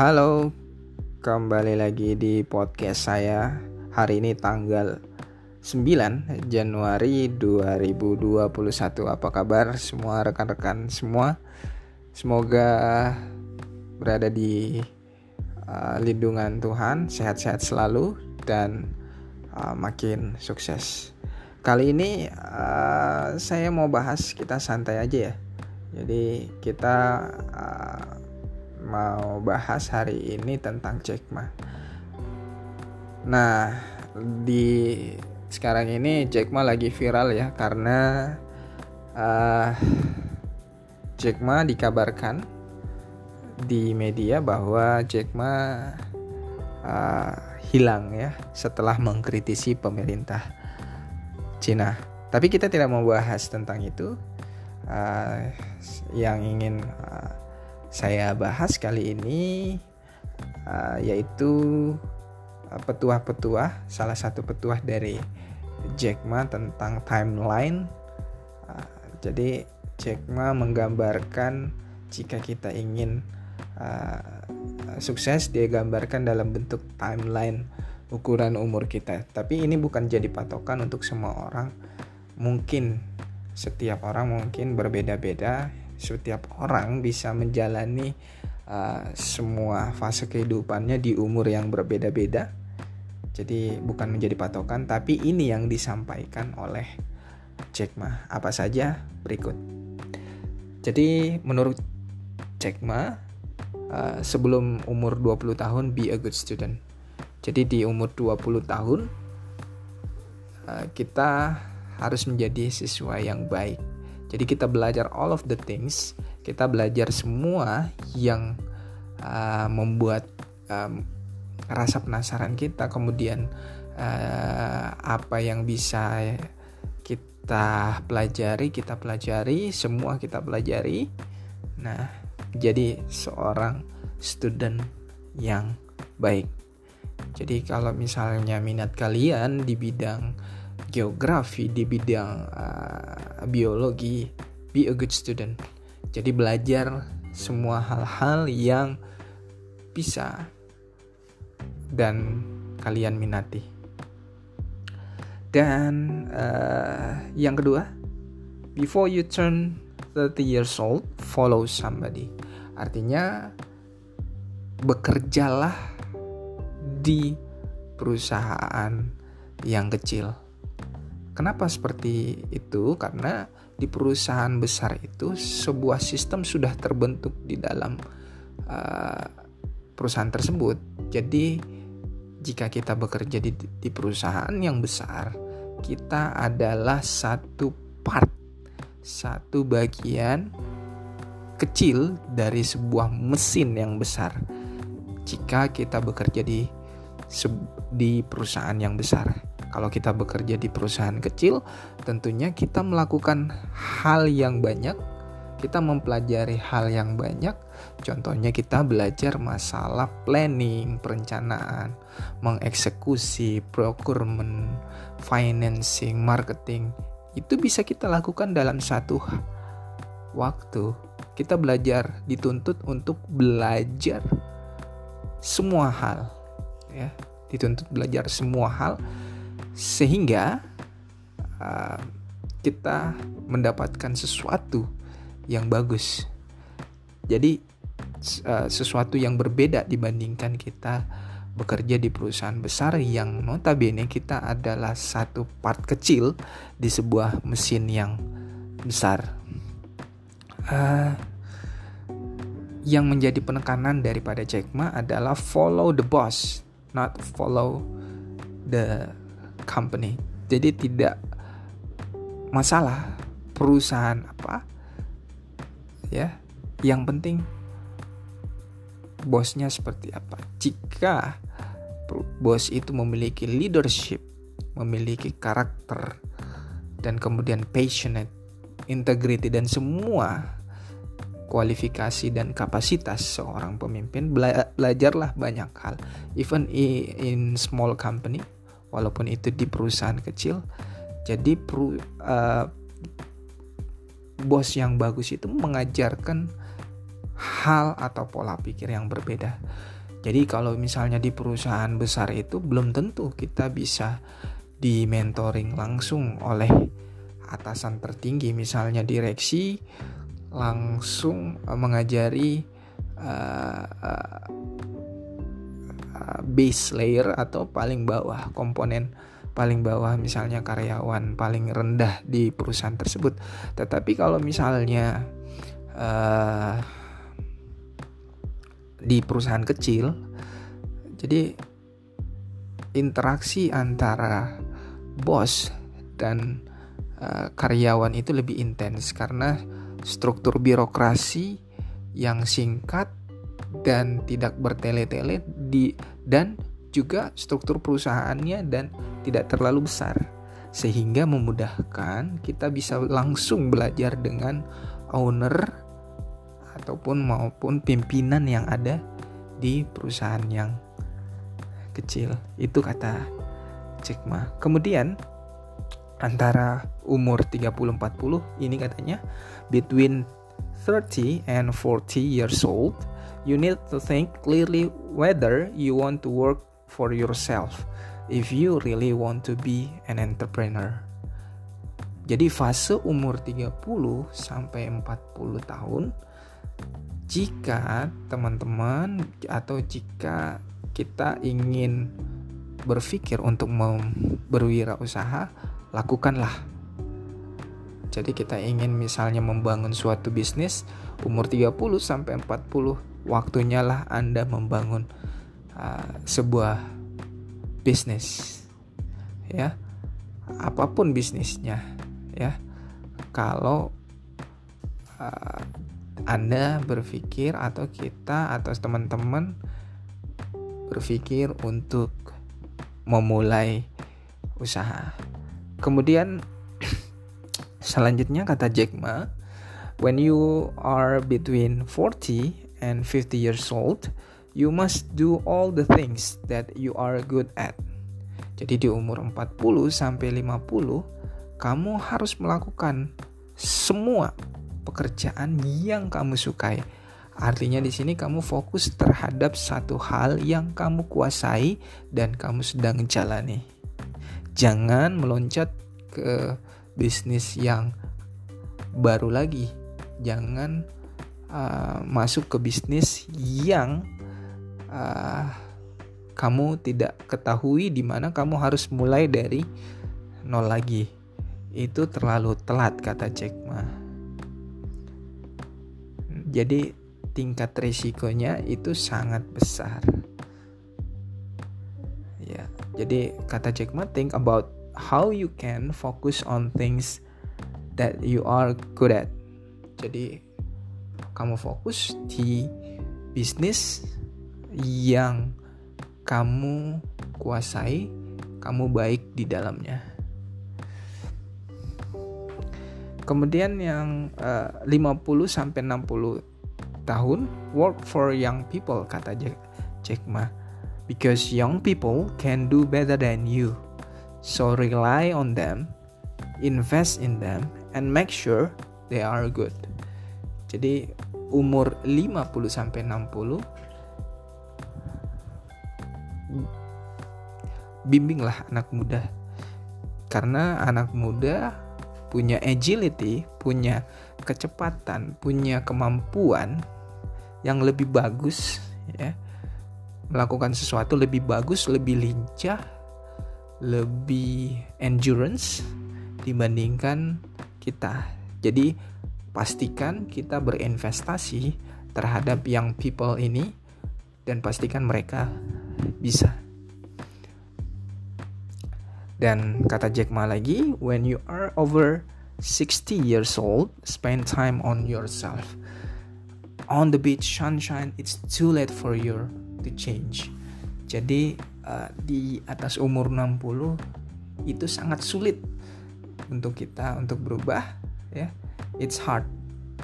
Halo, kembali lagi di podcast saya. Hari ini tanggal 9 Januari 2021 Apa kabar semua rekan-rekan semua? Semoga berada di uh, lindungan Tuhan Sehat-sehat selalu dan uh, makin sukses. Kali ini uh, saya mau bahas kita santai aja ya. Jadi kita uh, mau bahas hari ini tentang Jack Ma. Nah, di sekarang ini Jack Ma lagi viral ya karena uh, Jack Ma dikabarkan di media bahwa Jack Ma uh, hilang ya setelah mengkritisi pemerintah Cina. Tapi kita tidak mau bahas tentang itu. Uh, yang ingin uh, saya bahas kali ini uh, yaitu uh, petuah-petuah salah satu petuah dari Jack Ma tentang timeline. Uh, jadi Jack Ma menggambarkan jika kita ingin uh, sukses dia gambarkan dalam bentuk timeline ukuran umur kita. Tapi ini bukan jadi patokan untuk semua orang. Mungkin setiap orang mungkin berbeda-beda setiap orang bisa menjalani uh, semua fase kehidupannya di umur yang berbeda-beda. Jadi bukan menjadi patokan, tapi ini yang disampaikan oleh Jack Ma. Apa saja berikut. Jadi menurut Jack Ma, uh, sebelum umur 20 tahun be a good student. Jadi di umur 20 tahun uh, kita harus menjadi siswa yang baik jadi kita belajar all of the things, kita belajar semua yang uh, membuat um, rasa penasaran kita, kemudian uh, apa yang bisa kita pelajari, kita pelajari, semua kita pelajari. Nah, jadi seorang student yang baik. Jadi kalau misalnya minat kalian di bidang geografi di bidang uh, biologi be a good student. Jadi belajar semua hal-hal yang bisa dan kalian minati. Dan uh, yang kedua before you turn 30 years old follow somebody. Artinya bekerjalah di perusahaan yang kecil Kenapa seperti itu? Karena di perusahaan besar itu sebuah sistem sudah terbentuk di dalam uh, perusahaan tersebut. Jadi jika kita bekerja di, di perusahaan yang besar, kita adalah satu part, satu bagian kecil dari sebuah mesin yang besar. Jika kita bekerja di di perusahaan yang besar. Kalau kita bekerja di perusahaan kecil, tentunya kita melakukan hal yang banyak, kita mempelajari hal yang banyak. Contohnya kita belajar masalah planning, perencanaan, mengeksekusi, procurement, financing, marketing. Itu bisa kita lakukan dalam satu waktu. Kita belajar dituntut untuk belajar semua hal ya dituntut belajar semua hal sehingga uh, kita mendapatkan sesuatu yang bagus. Jadi uh, sesuatu yang berbeda dibandingkan kita bekerja di perusahaan besar yang notabene kita adalah satu part kecil di sebuah mesin yang besar. Uh, yang menjadi penekanan daripada Jack Ma adalah follow the boss, not follow the company. Jadi tidak masalah perusahaan apa ya. Yang penting bosnya seperti apa. Jika bos itu memiliki leadership, memiliki karakter dan kemudian passionate, integrity dan semua kualifikasi dan kapasitas seorang pemimpin bela belajarlah banyak hal even in small company walaupun itu di perusahaan kecil jadi peru, uh, bos yang bagus itu mengajarkan hal atau pola pikir yang berbeda. Jadi kalau misalnya di perusahaan besar itu belum tentu kita bisa di mentoring langsung oleh atasan tertinggi misalnya direksi langsung uh, mengajari uh, uh, base layer atau paling bawah komponen paling bawah misalnya karyawan paling rendah di perusahaan tersebut. Tetapi kalau misalnya uh, di perusahaan kecil, jadi interaksi antara bos dan uh, karyawan itu lebih intens karena struktur birokrasi yang singkat dan tidak bertele-tele di dan juga struktur perusahaannya dan tidak terlalu besar. Sehingga memudahkan kita bisa langsung belajar dengan owner ataupun maupun pimpinan yang ada di perusahaan yang kecil. Itu kata Jack Ma. Kemudian antara umur 30-40 ini katanya between 30 and 40 years old you need to think clearly whether you want to work for yourself if you really want to be an entrepreneur jadi fase umur 30 sampai 40 tahun jika teman-teman atau jika kita ingin berpikir untuk berwirausaha lakukanlah. Jadi kita ingin misalnya membangun suatu bisnis umur 30 sampai 40 waktunya lah Anda membangun uh, sebuah bisnis. Ya. Apa pun bisnisnya, ya. Kalau uh, Anda berpikir atau kita atau teman-teman berpikir untuk memulai usaha Kemudian selanjutnya kata Jack Ma, when you are between 40 and 50 years old, you must do all the things that you are good at. Jadi di umur 40 sampai 50, kamu harus melakukan semua pekerjaan yang kamu sukai. Artinya di sini kamu fokus terhadap satu hal yang kamu kuasai dan kamu sedang jalani jangan meloncat ke bisnis yang baru lagi jangan uh, masuk ke bisnis yang uh, kamu tidak ketahui di mana kamu harus mulai dari nol lagi. Itu terlalu telat kata Jack Ma. Jadi tingkat risikonya itu sangat besar. Jadi kata Jack Ma think about how you can focus on things that you are good at. Jadi kamu fokus di bisnis yang kamu kuasai, kamu baik di dalamnya. Kemudian yang uh, 50 sampai 60 tahun work for young people kata Jack Ma because young people can do better than you. So rely on them, invest in them, and make sure they are good. Jadi umur 50 sampai 60 bimbinglah anak muda. Karena anak muda punya agility, punya kecepatan, punya kemampuan yang lebih bagus ya melakukan sesuatu lebih bagus, lebih lincah, lebih endurance dibandingkan kita. Jadi pastikan kita berinvestasi terhadap young people ini dan pastikan mereka bisa. Dan kata Jack Ma lagi, when you are over 60 years old, spend time on yourself. On the beach sunshine, it's too late for your to change. Jadi uh, di atas umur 60 itu sangat sulit untuk kita untuk berubah ya. It's hard.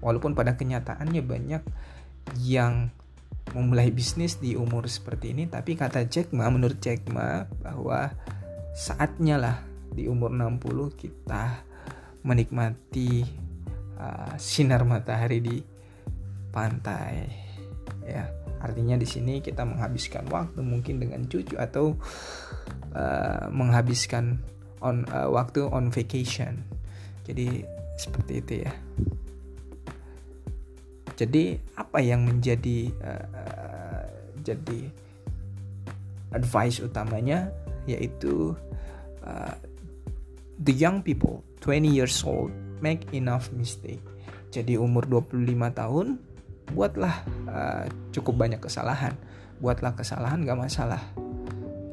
Walaupun pada kenyataannya banyak yang memulai bisnis di umur seperti ini tapi kata Jack Ma menurut Jack Ma bahwa saatnya lah di umur 60 kita menikmati uh, sinar matahari di pantai ya artinya di sini kita menghabiskan waktu mungkin dengan cucu atau uh, menghabiskan on uh, waktu on vacation jadi seperti itu ya. Jadi apa yang menjadi uh, jadi advice utamanya? Yaitu uh, the young people 20 years old make enough mistake. Jadi umur 25 tahun buatlah uh, cukup banyak kesalahan. Buatlah kesalahan gak masalah.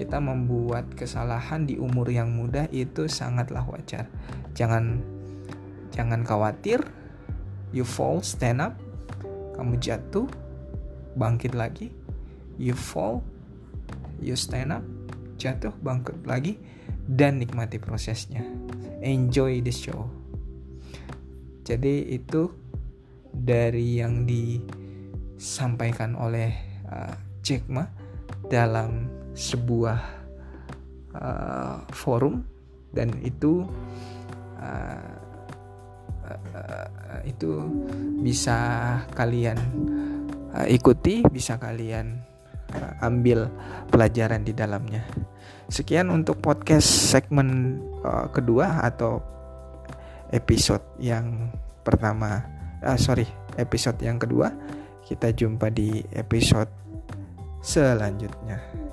Kita membuat kesalahan di umur yang muda itu sangatlah wajar. Jangan jangan khawatir. You fall stand up. Kamu jatuh bangkit lagi. You fall you stand up. Jatuh bangkit lagi. Dan nikmati prosesnya. Enjoy the show. Jadi itu dari yang disampaikan oleh uh, Jack Ma dalam sebuah uh, forum. Dan itu uh, uh, itu bisa kalian uh, ikuti, bisa kalian uh, ambil pelajaran di dalamnya. Sekian untuk podcast segmen uh, kedua atau episode yang pertama. Uh, sorry, episode yang kedua. Kita jumpa di episode selanjutnya.